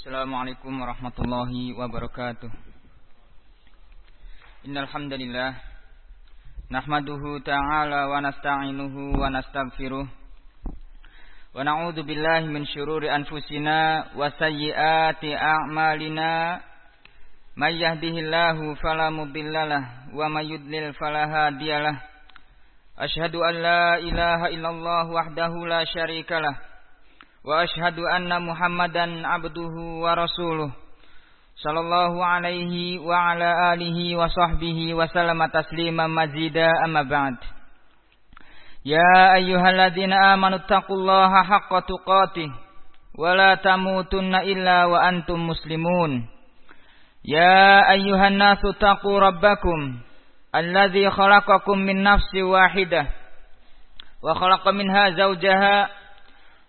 Assalamualaikum warahmatullahi wabarakatuh. Innal hamdalillah nahmaduhu ta'ala wa nasta'inuhu wa nastaghfiruh wa na'udzu billahi min shururi anfusina wa sayyiati a'malina. May yahdihillahu fala mudhillalah wa may yudlil fala hadiyalah Ashhadu an la ilaha illallah wahdahu la syarikalah وأشهد أن محمدا عبده ورسوله صلى الله عليه وعلى آله وصحبه وسلم تسليما مزيدا. أما بعد يا أيها الذين آمنوا اتقوا الله حق تقاته ولا تموتن إلا وأنتم مسلمون. يا أيها الناس اتقوا ربكم الذي خلقكم من نفس واحدة وخلق منها زوجها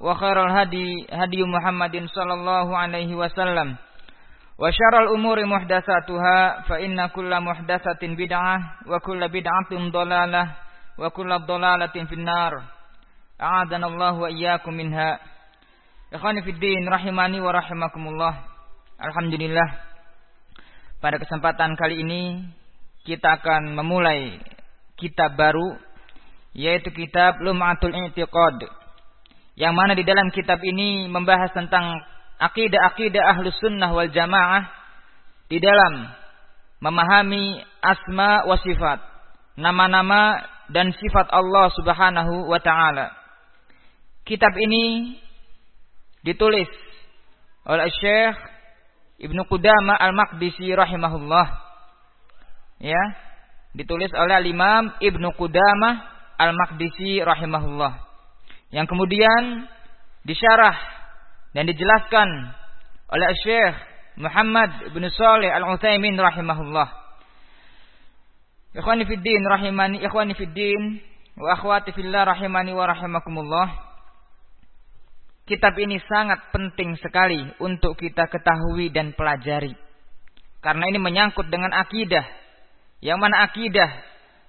وخير الهدي هدي محمد صلى الله عليه وسلم وشر الأمور محدثاتها فإن كل محدثة بدعة وكل بدعة ضلالة وكل ضلالة في النار أعاذنا الله وإياكم منها إخواني في الدين رحماني ورحمكم الله الحمد لله Pada kesempatan kali ini kita akan memulai kitab baru yaitu kitab Lum'atul I'tiqad. yang mana di dalam kitab ini membahas tentang akidah-akidah Ahlus Sunnah wal Jamaah di dalam memahami asma wa sifat, nama-nama dan sifat Allah Subhanahu wa taala. Kitab ini ditulis oleh Syekh Ibnu Qudamah Al-Maqdisi rahimahullah. Ya, ditulis oleh Imam Ibnu Qudamah Al-Maqdisi rahimahullah. Yang kemudian disyarah dan dijelaskan oleh Syekh Muhammad bin Saleh Al-Utsaimin rahimahullah. Ikhwani fid din rahimani ikhwani fid din wa akhwati fillah rahimani wa rahimakumullah. Kitab ini sangat penting sekali untuk kita ketahui dan pelajari. Karena ini menyangkut dengan akidah. Yang mana akidah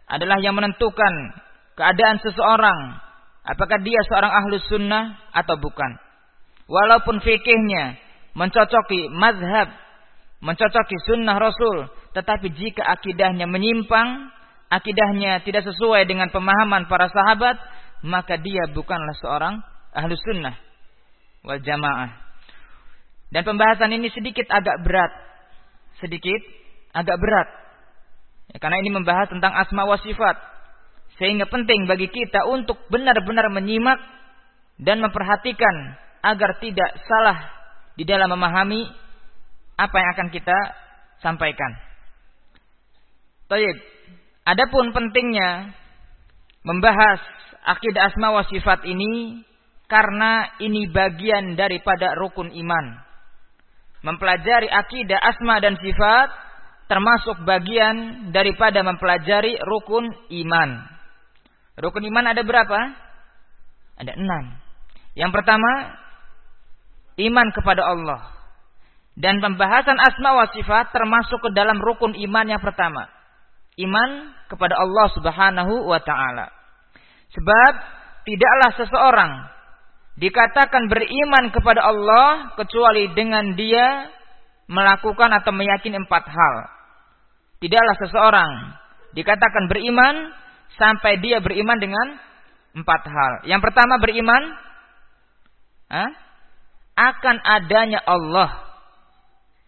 adalah yang menentukan keadaan seseorang. Apakah dia seorang ahlus sunnah atau bukan. Walaupun fikihnya mencocoki mazhab, mencocoki sunnah rasul. Tetapi jika akidahnya menyimpang, akidahnya tidak sesuai dengan pemahaman para sahabat, maka dia bukanlah seorang ahlus sunnah wal jamaah. Dan pembahasan ini sedikit agak berat. Sedikit agak berat. Ya, karena ini membahas tentang asma wa sifat. Sehingga penting bagi kita untuk benar-benar menyimak dan memperhatikan agar tidak salah di dalam memahami apa yang akan kita sampaikan. Taib. Adapun pentingnya membahas akidah asma wa sifat ini karena ini bagian daripada rukun iman. Mempelajari akidah asma dan sifat termasuk bagian daripada mempelajari rukun iman. Rukun iman ada berapa? Ada enam. Yang pertama, iman kepada Allah. Dan pembahasan asma wa sifat termasuk ke dalam rukun iman yang pertama. Iman kepada Allah subhanahu wa ta'ala. Sebab tidaklah seseorang dikatakan beriman kepada Allah kecuali dengan dia melakukan atau meyakini empat hal. Tidaklah seseorang dikatakan beriman sampai dia beriman dengan empat hal. Yang pertama beriman ha? akan adanya Allah.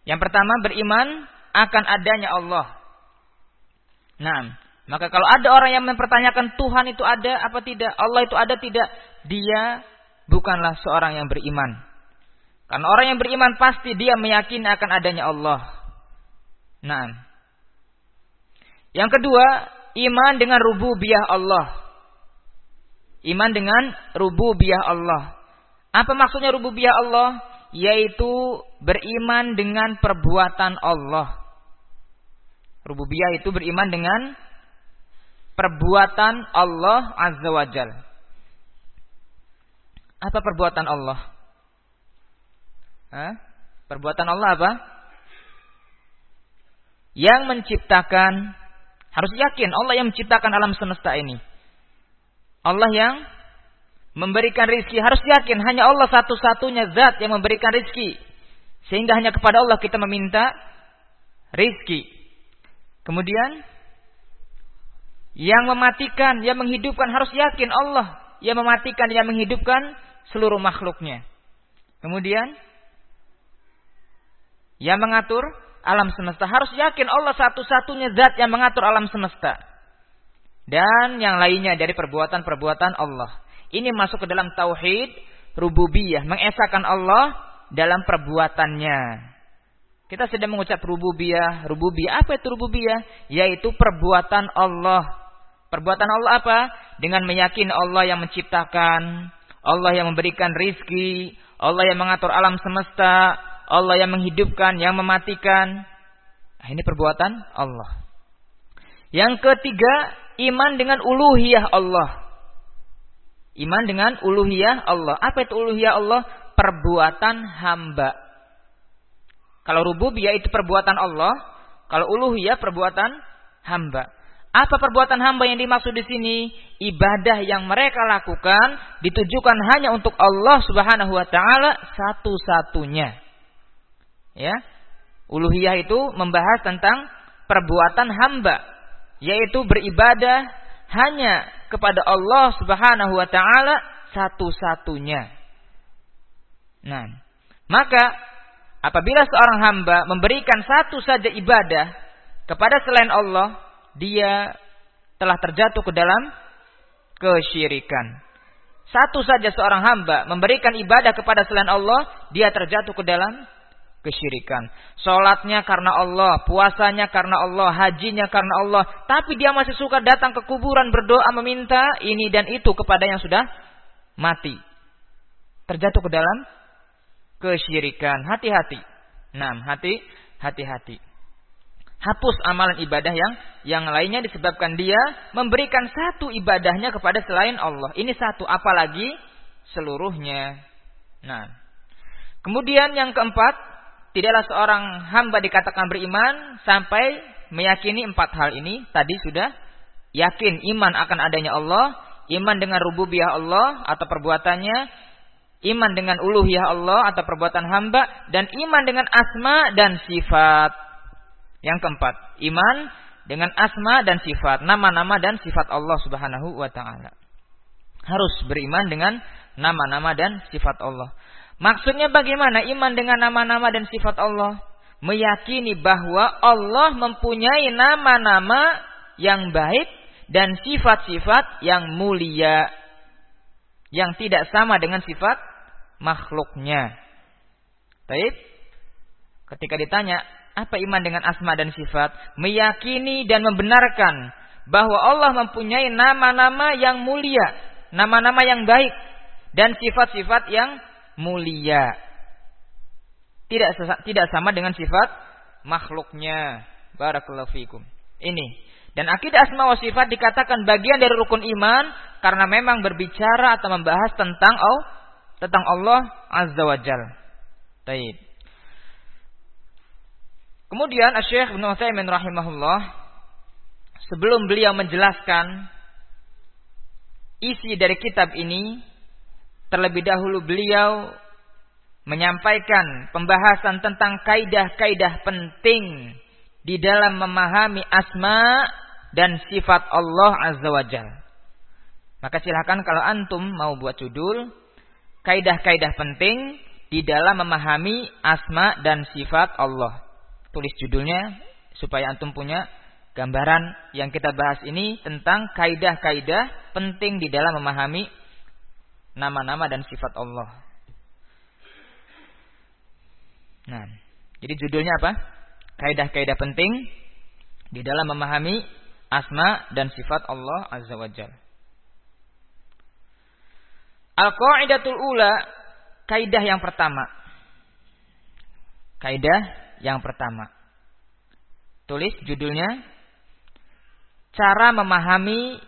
Yang pertama beriman akan adanya Allah. Nah, maka kalau ada orang yang mempertanyakan Tuhan itu ada apa tidak, Allah itu ada tidak, dia bukanlah seorang yang beriman. Karena orang yang beriman pasti dia meyakini akan adanya Allah. Nah. Yang kedua, iman dengan rububiyah Allah. Iman dengan rububiyah Allah. Apa maksudnya rububiyah Allah? yaitu beriman dengan perbuatan Allah. Rububiyah itu beriman dengan perbuatan Allah Azza wa Jal. Apa perbuatan Allah? Hah? Perbuatan Allah apa? Yang menciptakan harus yakin Allah yang menciptakan alam semesta ini. Allah yang memberikan rizki harus yakin hanya Allah satu-satunya zat yang memberikan rizki. Sehingga hanya kepada Allah kita meminta rizki. Kemudian yang mematikan, yang menghidupkan harus yakin Allah yang mematikan, yang menghidupkan seluruh makhluknya. Kemudian yang mengatur alam semesta. Harus yakin Allah satu-satunya zat yang mengatur alam semesta. Dan yang lainnya dari perbuatan-perbuatan Allah. Ini masuk ke dalam tauhid rububiyah, mengesahkan Allah dalam perbuatannya. Kita sedang mengucap rububiyah, rububiyah. Apa itu rububiyah? Yaitu perbuatan Allah. Perbuatan Allah apa? Dengan meyakini Allah yang menciptakan, Allah yang memberikan rizki, Allah yang mengatur alam semesta, Allah yang menghidupkan, yang mematikan. Nah, ini perbuatan Allah. Yang ketiga, iman dengan uluhiyah Allah. Iman dengan uluhiyah Allah. Apa itu uluhiyah Allah? Perbuatan hamba. Kalau rububiyah itu perbuatan Allah, kalau uluhiyah perbuatan hamba. Apa perbuatan hamba yang dimaksud di sini? Ibadah yang mereka lakukan ditujukan hanya untuk Allah Subhanahu wa taala satu-satunya. Ya. Uluhiyah itu membahas tentang perbuatan hamba, yaitu beribadah hanya kepada Allah Subhanahu wa taala satu-satunya. Nah, maka apabila seorang hamba memberikan satu saja ibadah kepada selain Allah, dia telah terjatuh ke dalam kesyirikan. Satu saja seorang hamba memberikan ibadah kepada selain Allah, dia terjatuh ke dalam kesyirikan. Sholatnya karena Allah, puasanya karena Allah, hajinya karena Allah. Tapi dia masih suka datang ke kuburan berdoa meminta ini dan itu kepada yang sudah mati. Terjatuh ke dalam kesyirikan. Hati-hati. Nah, hati, hati-hati. Hapus amalan ibadah yang yang lainnya disebabkan dia memberikan satu ibadahnya kepada selain Allah. Ini satu, apalagi seluruhnya. Nah, kemudian yang keempat, tidaklah seorang hamba dikatakan beriman sampai meyakini empat hal ini. Tadi sudah yakin iman akan adanya Allah, iman dengan rububiyah Allah atau perbuatannya, iman dengan uluhiyah Allah atau perbuatan hamba, dan iman dengan asma dan sifat. Yang keempat, iman dengan asma dan sifat, nama-nama dan sifat Allah Subhanahu wa taala. Harus beriman dengan nama-nama dan sifat Allah. Maksudnya bagaimana iman dengan nama-nama dan sifat Allah? Meyakini bahwa Allah mempunyai nama-nama yang baik dan sifat-sifat yang mulia. Yang tidak sama dengan sifat makhluknya. Baik. Ketika ditanya, apa iman dengan asma dan sifat? Meyakini dan membenarkan bahwa Allah mempunyai nama-nama yang mulia, nama-nama yang baik dan sifat-sifat yang mulia. Tidak tidak sama dengan sifat makhluknya. Barakallahu fikum. Ini. Dan akidah asma wa sifat dikatakan bagian dari rukun iman karena memang berbicara atau membahas tentang oh, tentang Allah Azza wa Jal. Taib. Kemudian Syekh Ibnu Utsaimin rahimahullah sebelum beliau menjelaskan isi dari kitab ini terlebih dahulu beliau menyampaikan pembahasan tentang kaidah-kaidah penting di dalam memahami asma dan sifat Allah Azza wa Jal. Maka silakan kalau antum mau buat judul kaidah-kaidah penting di dalam memahami asma dan sifat Allah. Tulis judulnya supaya antum punya gambaran yang kita bahas ini tentang kaidah-kaidah penting di dalam memahami nama-nama dan sifat Allah. Nah, jadi judulnya apa? Kaidah-kaidah penting di dalam memahami asma dan sifat Allah Azza wa Jalla. Al-qaidatul ula, kaidah yang pertama. Kaidah yang pertama. Tulis judulnya cara memahami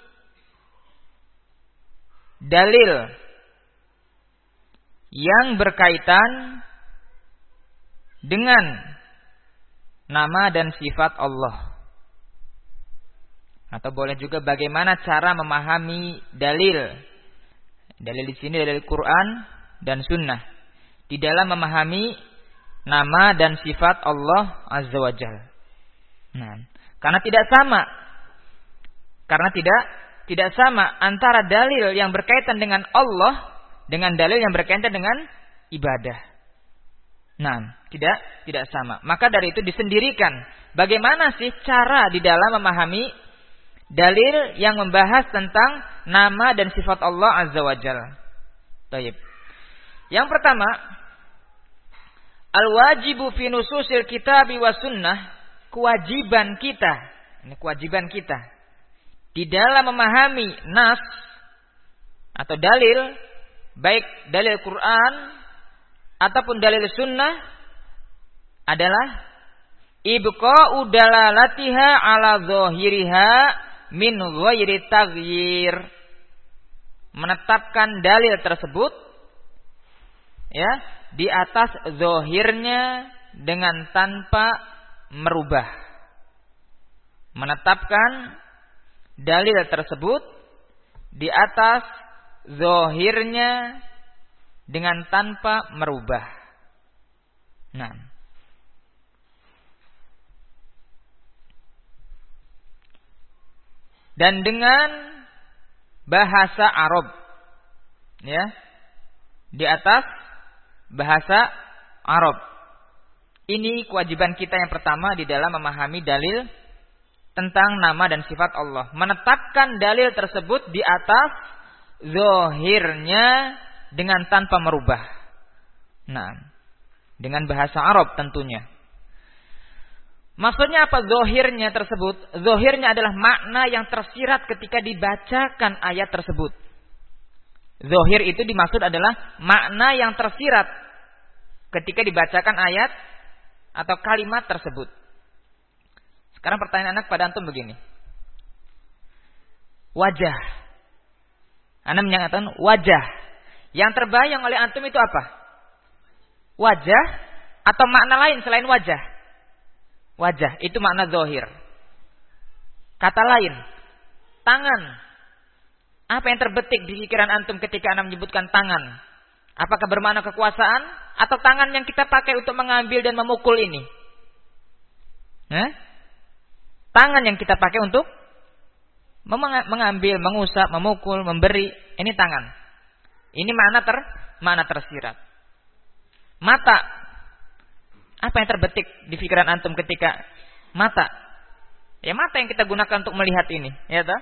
dalil yang berkaitan dengan nama dan sifat Allah. Atau boleh juga bagaimana cara memahami dalil. Dalil di sini dalil Quran dan Sunnah. Di dalam memahami nama dan sifat Allah Azza wa Jal. Nah, karena tidak sama. Karena tidak tidak sama antara dalil yang berkaitan dengan Allah dengan dalil yang berkaitan dengan ibadah. Nah, tidak tidak sama. Maka dari itu disendirikan bagaimana sih cara di dalam memahami dalil yang membahas tentang nama dan sifat Allah Azza wa Jalla. Taib. Yang pertama, al-wajibu fi nususil kitab wa sunnah, kewajiban kita. Ini kewajiban kita di dalam memahami nas atau dalil baik dalil Quran ataupun dalil sunnah adalah ibqa'u dalalatiha ala zahiriha min ghairi taghyir. Menetapkan dalil tersebut ya di atas zohirnya dengan tanpa merubah. Menetapkan dalil tersebut di atas zohirnya dengan tanpa merubah. Nah. Dan dengan bahasa Arab. Ya. Di atas bahasa Arab. Ini kewajiban kita yang pertama di dalam memahami dalil tentang nama dan sifat Allah. Menetapkan dalil tersebut di atas zohirnya dengan tanpa merubah. Nah, dengan bahasa Arab tentunya. Maksudnya apa zohirnya tersebut? Zohirnya adalah makna yang tersirat ketika dibacakan ayat tersebut. Zohir itu dimaksud adalah makna yang tersirat ketika dibacakan ayat atau kalimat tersebut. Sekarang pertanyaan anak pada antum begini. Wajah. Anda menyatakan wajah. Yang terbayang oleh antum itu apa? Wajah atau makna lain selain wajah? Wajah, itu makna zohir. Kata lain, tangan. Apa yang terbetik di pikiran antum ketika anda menyebutkan tangan? Apakah bermakna kekuasaan atau tangan yang kita pakai untuk mengambil dan memukul ini? Eh? Tangan yang kita pakai untuk mengambil, mengusap, memukul, memberi, ini tangan. Ini mana ter mana tersirat. Mata. Apa yang terbetik di pikiran antum ketika mata? Ya mata yang kita gunakan untuk melihat ini, ya toh?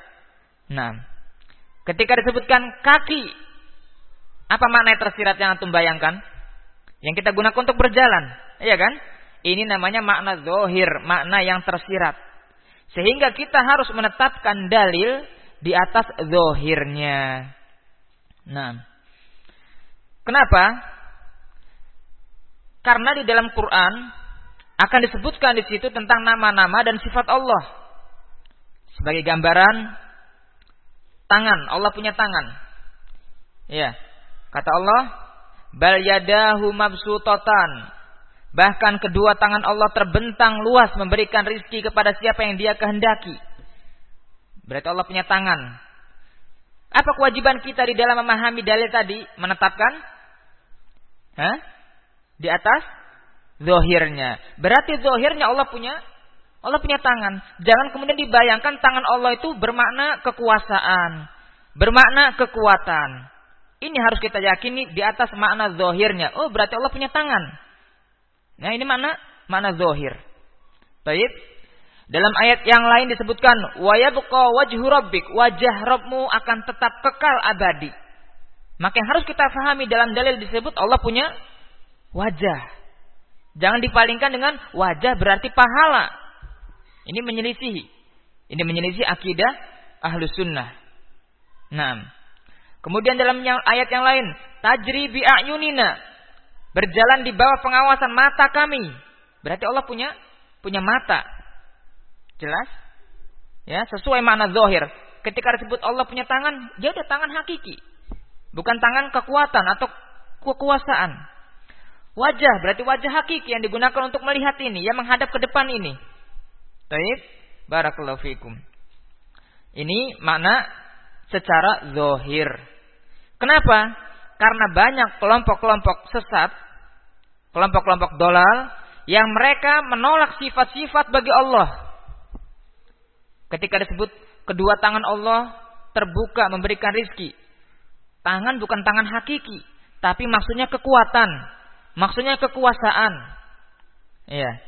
Nah, ketika disebutkan kaki, apa makna yang tersirat yang antum bayangkan? Yang kita gunakan untuk berjalan, iya kan? Ini namanya makna zohir, makna yang tersirat. Sehingga kita harus menetapkan dalil di atas zohirnya. Nah, kenapa? Karena di dalam Quran akan disebutkan di situ tentang nama-nama dan sifat Allah. Sebagai gambaran tangan, Allah punya tangan. Ya, kata Allah, bal yadahu mabsutatan Bahkan kedua tangan Allah terbentang luas memberikan rizki kepada siapa yang dia kehendaki. Berarti Allah punya tangan. Apa kewajiban kita di dalam memahami dalil tadi? Menetapkan? Hah? Di atas? Zohirnya. Berarti zohirnya Allah punya Allah punya tangan. Jangan kemudian dibayangkan tangan Allah itu bermakna kekuasaan. Bermakna kekuatan. Ini harus kita yakini di atas makna zohirnya. Oh berarti Allah punya tangan. Nah ini mana? Mana zohir. Baik. Dalam ayat yang lain disebutkan wayabqa wajhu rabbik, wajah Rabbmu akan tetap kekal abadi. Maka yang harus kita fahami dalam dalil disebut Allah punya wajah. Jangan dipalingkan dengan wajah berarti pahala. Ini menyelisihi. Ini menyelisih akidah ahlu sunnah. Nah, kemudian dalam yang, ayat yang lain, tajri bi ayunina berjalan di bawah pengawasan mata kami. Berarti Allah punya punya mata. Jelas? Ya, sesuai makna zahir. Ketika disebut Allah punya tangan, dia ada tangan hakiki. Bukan tangan kekuatan atau kekuasaan. Wajah berarti wajah hakiki yang digunakan untuk melihat ini, yang menghadap ke depan ini. Baik, barakallahu fikum. Ini makna secara zohir. Kenapa? Karena banyak kelompok-kelompok sesat, kelompok-kelompok dolal, yang mereka menolak sifat-sifat bagi Allah. Ketika disebut kedua tangan Allah terbuka memberikan rizki. Tangan bukan tangan hakiki, tapi maksudnya kekuatan, maksudnya kekuasaan. Iya.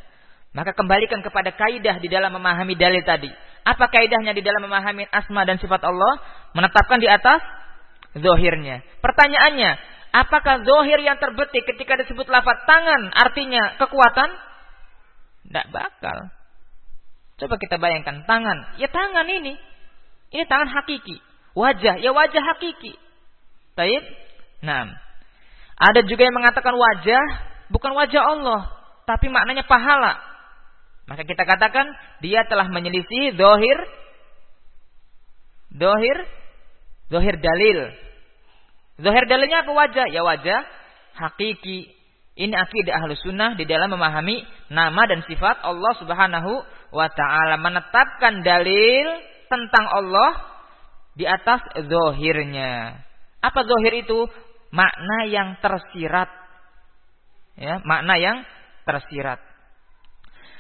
Maka kembalikan kepada kaidah di dalam memahami dalil tadi. Apa kaidahnya di dalam memahami asma dan sifat Allah? Menetapkan di atas zohirnya. Pertanyaannya, apakah zohir yang terbetik ketika disebut lafaz tangan artinya kekuatan? Tidak bakal. Coba kita bayangkan tangan. Ya tangan ini. Ini tangan hakiki. Wajah. Ya wajah hakiki. Baik. Nah. Ada juga yang mengatakan wajah. Bukan wajah Allah. Tapi maknanya pahala. Maka kita katakan dia telah menyelisih dohir, dohir, dohir dalil. Dohir dalilnya apa wajah? Ya wajah hakiki. Ini akidah ahlu sunnah di dalam memahami nama dan sifat Allah subhanahu wa ta'ala. Menetapkan dalil tentang Allah di atas zohirnya. Apa zohir itu? Makna yang tersirat. Ya, makna yang tersirat.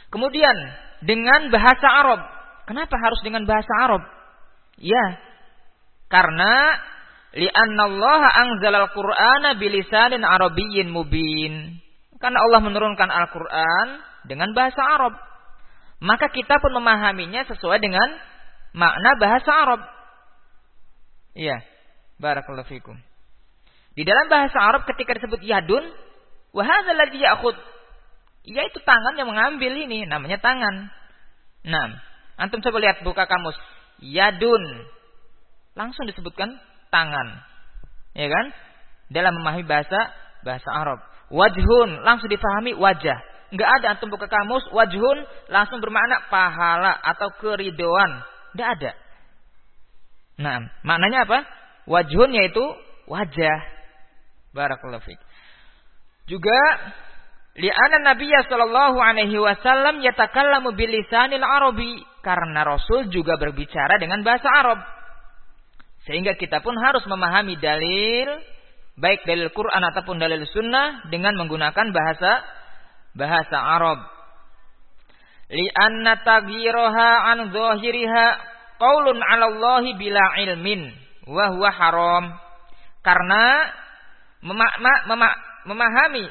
Kemudian dengan bahasa Arab. Kenapa harus dengan bahasa Arab? Ya, karena li'anna Allah anzalal Qur'ana bilisanin arabiyyin mubin. Karena Allah menurunkan Al-Qur'an dengan bahasa Arab. Maka kita pun memahaminya sesuai dengan makna bahasa Arab. Iya. Barakallahu fikum. Di dalam bahasa Arab ketika disebut yadun, wa hadzal ladzi ya'khud Ya itu tangan yang mengambil ini, namanya tangan. Nah, antum coba lihat buka kamus. Yadun. Langsung disebutkan tangan. Ya kan? Dalam memahami bahasa bahasa Arab. Wajhun langsung difahami wajah. Enggak ada antum buka kamus wajhun langsung bermakna pahala atau keridoan. Enggak ada. Nah, maknanya apa? Wajhun yaitu wajah. Barakallahu fiik. Juga Li'anna Nabiya sallallahu alaihi wasallam yatakallamu bilisanil Arabi karena Rasul juga berbicara dengan bahasa Arab. Sehingga kita pun harus memahami dalil baik dalil Quran ataupun dalil sunnah dengan menggunakan bahasa bahasa Arab. Li'anna taghiraha an zahiriha qaulun 'ala Allah bila ilmin wa huwa haram. Karena memahami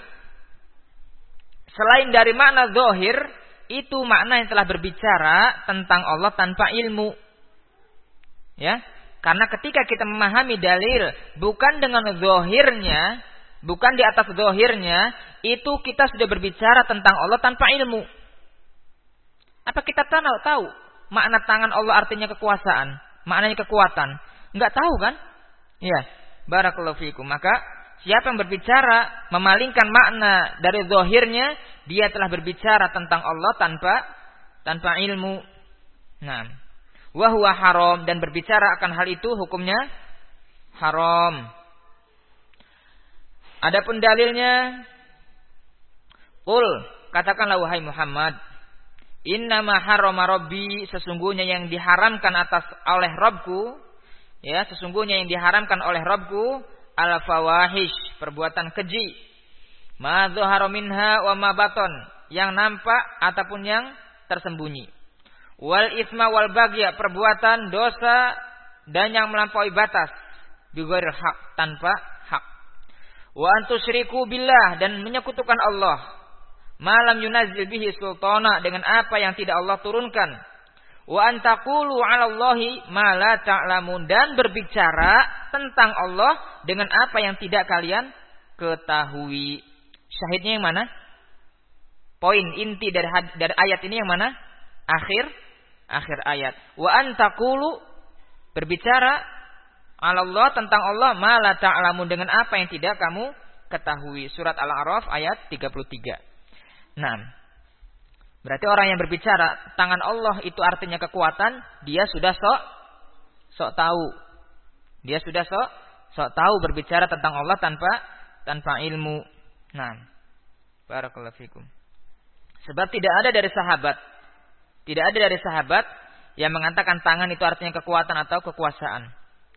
selain dari makna zohir, itu makna yang telah berbicara tentang Allah tanpa ilmu. Ya, karena ketika kita memahami dalil bukan dengan zohirnya, bukan di atas zohirnya, itu kita sudah berbicara tentang Allah tanpa ilmu. Apa kita tahu tahu makna tangan Allah artinya kekuasaan, maknanya kekuatan? Enggak tahu kan? Ya, barakallahu fiikum. Maka Siapa yang berbicara memalingkan makna dari zahirnya, dia telah berbicara tentang Allah tanpa tanpa ilmu. Nah, wahwa haram dan berbicara akan hal itu hukumnya haram. Adapun dalilnya, Qul katakanlah wahai Muhammad, Innama harrama rabbi sesungguhnya yang diharamkan atas oleh Rabbku ya sesungguhnya yang diharamkan oleh Rabbku al fawahish, perbuatan keji. Ma minha wa ma baton, yang nampak ataupun yang tersembunyi. Wal isma wal bagya, perbuatan dosa dan yang melampaui batas. Bighairil hak, tanpa hak. Wa antusyriku billah dan menyekutukan Allah. Malam yunazil bihi sultana dengan apa yang tidak Allah turunkan wa antakulu 'ala Allahi ma la ta'lamun dan berbicara tentang Allah dengan apa yang tidak kalian ketahui. Syahidnya yang mana? Poin inti dari dari ayat ini yang mana? Akhir akhir ayat. Wa antakulu berbicara Allah tentang Allah ma la ta'lamun dengan apa yang tidak kamu ketahui. Surat Al-A'raf ayat 33. Nah, Berarti orang yang berbicara tangan Allah itu artinya kekuatan, dia sudah sok sok tahu. Dia sudah sok sok tahu berbicara tentang Allah tanpa tanpa ilmu. Nah, barakallahu fikum. Sebab tidak ada dari sahabat, tidak ada dari sahabat yang mengatakan tangan itu artinya kekuatan atau kekuasaan.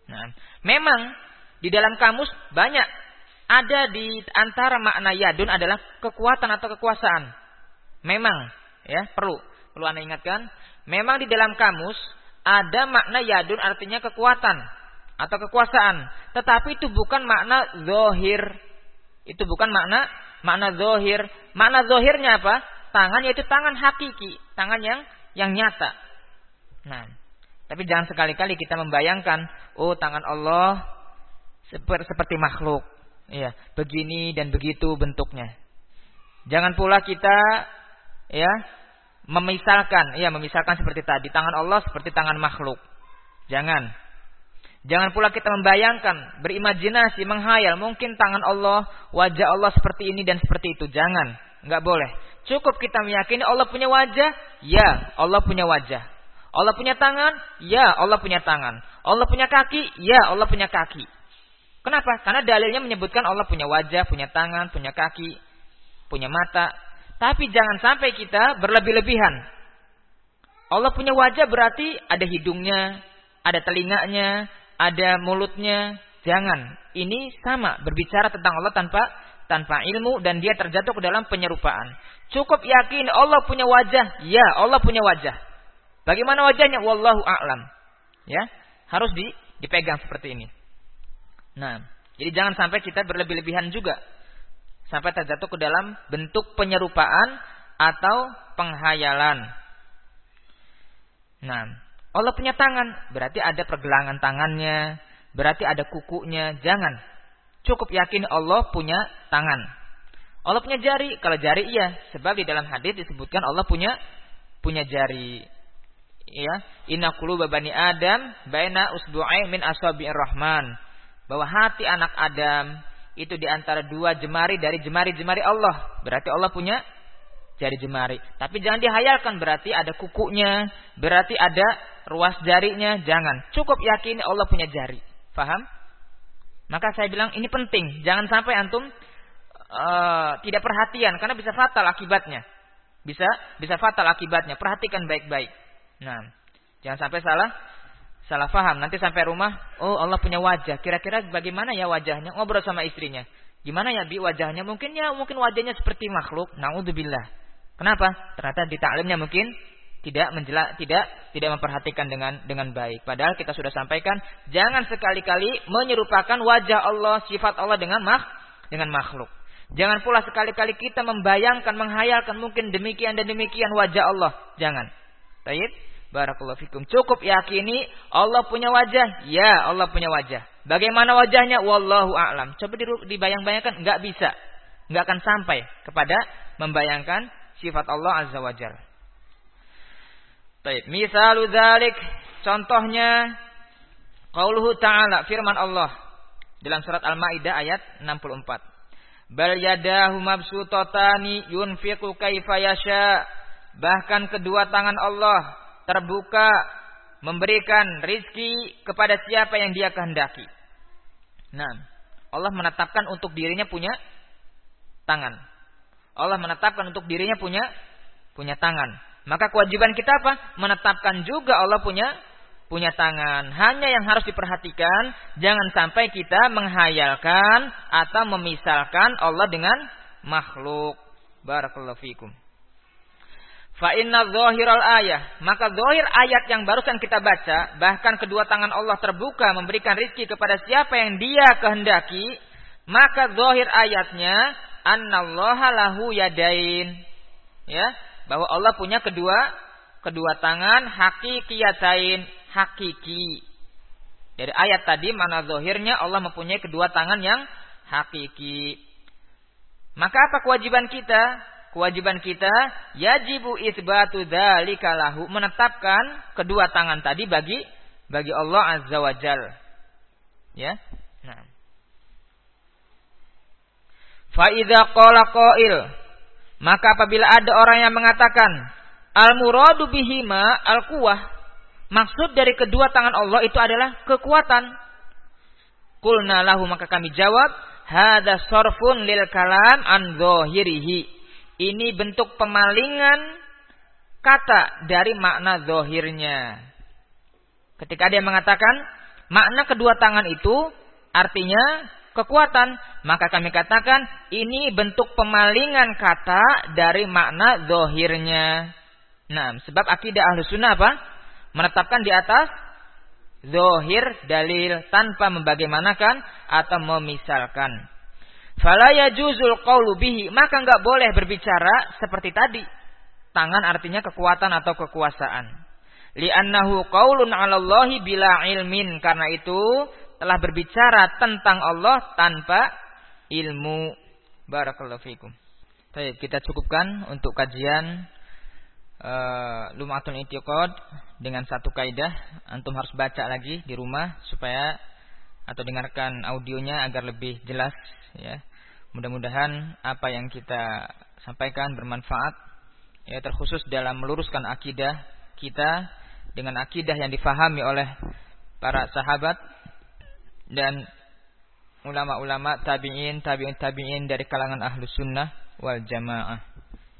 Nah, memang di dalam kamus banyak ada di antara makna yadun adalah kekuatan atau kekuasaan. Memang Ya, perlu. Perlu Anda ingatkan. Memang di dalam kamus ada makna yadun artinya kekuatan atau kekuasaan. Tetapi itu bukan makna zohir. Itu bukan makna makna zohir. Makna zohirnya apa? Tangan yaitu tangan hakiki. Tangan yang yang nyata. Nah, tapi jangan sekali-kali kita membayangkan, oh tangan Allah seperti, makhluk. Ya, begini dan begitu bentuknya. Jangan pula kita ya memisalkan, ya memisalkan seperti tadi, tangan Allah seperti tangan makhluk. Jangan. Jangan pula kita membayangkan, berimajinasi, menghayal, mungkin tangan Allah, wajah Allah seperti ini dan seperti itu. Jangan, nggak boleh. Cukup kita meyakini Allah punya wajah, ya Allah punya wajah. Allah punya tangan, ya Allah punya tangan. Allah punya kaki, ya Allah punya kaki. Kenapa? Karena dalilnya menyebutkan Allah punya wajah, punya tangan, punya kaki, punya mata, tapi jangan sampai kita berlebih-lebihan. Allah punya wajah berarti ada hidungnya, ada telinganya, ada mulutnya. Jangan. Ini sama berbicara tentang Allah tanpa tanpa ilmu dan dia terjatuh ke dalam penyerupaan. Cukup yakin Allah punya wajah. Ya, Allah punya wajah. Bagaimana wajahnya? Wallahu a'lam. Ya, harus di, dipegang seperti ini. Nah, jadi jangan sampai kita berlebih-lebihan juga sampai terjatuh ke dalam bentuk penyerupaan atau penghayalan. Nah, Allah punya tangan, berarti ada pergelangan tangannya, berarti ada kukunya. Jangan. Cukup yakin Allah punya tangan. Allah punya jari, kalau jari iya, sebab di dalam hadis disebutkan Allah punya punya jari. Ya, inna quluba bani Adam baina usbu'ai min asabi'ir rahman. Bahwa hati anak Adam itu di antara dua jemari dari jemari-jemari Allah. Berarti Allah punya jari jemari. Tapi jangan dihayalkan berarti ada kukunya, berarti ada ruas jarinya, jangan. Cukup yakini Allah punya jari. Faham? Maka saya bilang ini penting, jangan sampai antum uh, tidak perhatian karena bisa fatal akibatnya. Bisa bisa fatal akibatnya. Perhatikan baik-baik. Nah, jangan sampai salah salah faham. Nanti sampai rumah, oh Allah punya wajah. Kira-kira bagaimana ya wajahnya? Ngobrol sama istrinya. Gimana ya bi wajahnya? Mungkin ya mungkin wajahnya seperti makhluk. Naudzubillah. Kenapa? Ternyata di taklimnya mungkin tidak menjelak, tidak tidak memperhatikan dengan dengan baik. Padahal kita sudah sampaikan, jangan sekali-kali menyerupakan wajah Allah, sifat Allah dengan mak dengan makhluk. Jangan pula sekali-kali kita membayangkan, menghayalkan mungkin demikian dan demikian wajah Allah. Jangan. Baik. Barakallahu fikum. Cukup yakini Allah punya wajah. Ya, Allah punya wajah. Bagaimana wajahnya? Wallahu a'lam. Coba dibayang-bayangkan, enggak bisa. Enggak akan sampai kepada membayangkan sifat Allah Azza wa Baik, misalu dzalik contohnya qauluhu ta'ala firman Allah dalam surat Al-Maidah ayat 64. Bal yadahu mabsutatani yunfiqu kaifa yasha. Bahkan kedua tangan Allah terbuka memberikan rizki kepada siapa yang dia kehendaki. Nah, Allah menetapkan untuk dirinya punya tangan. Allah menetapkan untuk dirinya punya punya tangan. Maka kewajiban kita apa? Menetapkan juga Allah punya punya tangan. Hanya yang harus diperhatikan, jangan sampai kita menghayalkan atau memisalkan Allah dengan makhluk. Barakallahu fikum. Fa inna zahiral ayah. Maka zahir ayat yang barusan kita baca. Bahkan kedua tangan Allah terbuka memberikan rizki kepada siapa yang dia kehendaki. Maka zahir ayatnya. Annallaha lahu yadain. Ya. Bahwa Allah punya kedua kedua tangan hakikiyatain. Hakiki. Dari ayat tadi mana zahirnya Allah mempunyai kedua tangan yang hakiki. Maka apa kewajiban kita? kewajiban kita yajibu isbatu dzalika lahu menetapkan kedua tangan tadi bagi bagi Allah Azza wa Jal. Ya. Nah. Fa idza qala qail maka apabila ada orang yang mengatakan Al-muradu bihima al-quwah. Maksud dari kedua tangan Allah itu adalah kekuatan. Kulna lahu maka kami jawab, hada sorfun lil kalam an zohirihi. Ini bentuk pemalingan kata dari makna zohirnya. Ketika dia mengatakan makna kedua tangan itu artinya kekuatan, maka kami katakan ini bentuk pemalingan kata dari makna zohirnya. Nah, sebab akidah ahlu sunnah apa? Menetapkan di atas zohir dalil tanpa membagaimanakan atau memisalkan. Fala yajuzul qawlu bihi, maka enggak boleh berbicara seperti tadi. Tangan artinya kekuatan atau kekuasaan. Li'annahu qawlun 'ala Allahi bila ilmin, karena itu telah berbicara tentang Allah tanpa ilmu. Barakallahu fikum. Baik, kita cukupkan untuk kajian uh, Lumatul Itiqad dengan satu kaidah antum harus baca lagi di rumah supaya atau dengarkan audionya agar lebih jelas ya. Mudah-mudahan apa yang kita sampaikan bermanfaat ya terkhusus dalam meluruskan akidah kita dengan akidah yang difahami oleh para sahabat dan ulama-ulama tabi'in tabi'in tabi'in dari kalangan ahlus sunnah wal jamaah